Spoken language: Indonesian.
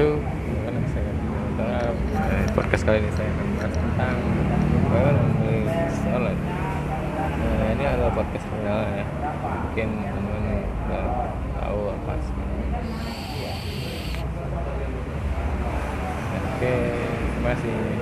baru gimana saya. Dalam podcast kali ini saya akan membahas tentang bagaimana menulis online nah, ini adalah podcast perkenalan ya. Mungkin teman-teman nggak tahu apa sih ya. oke terima kasih.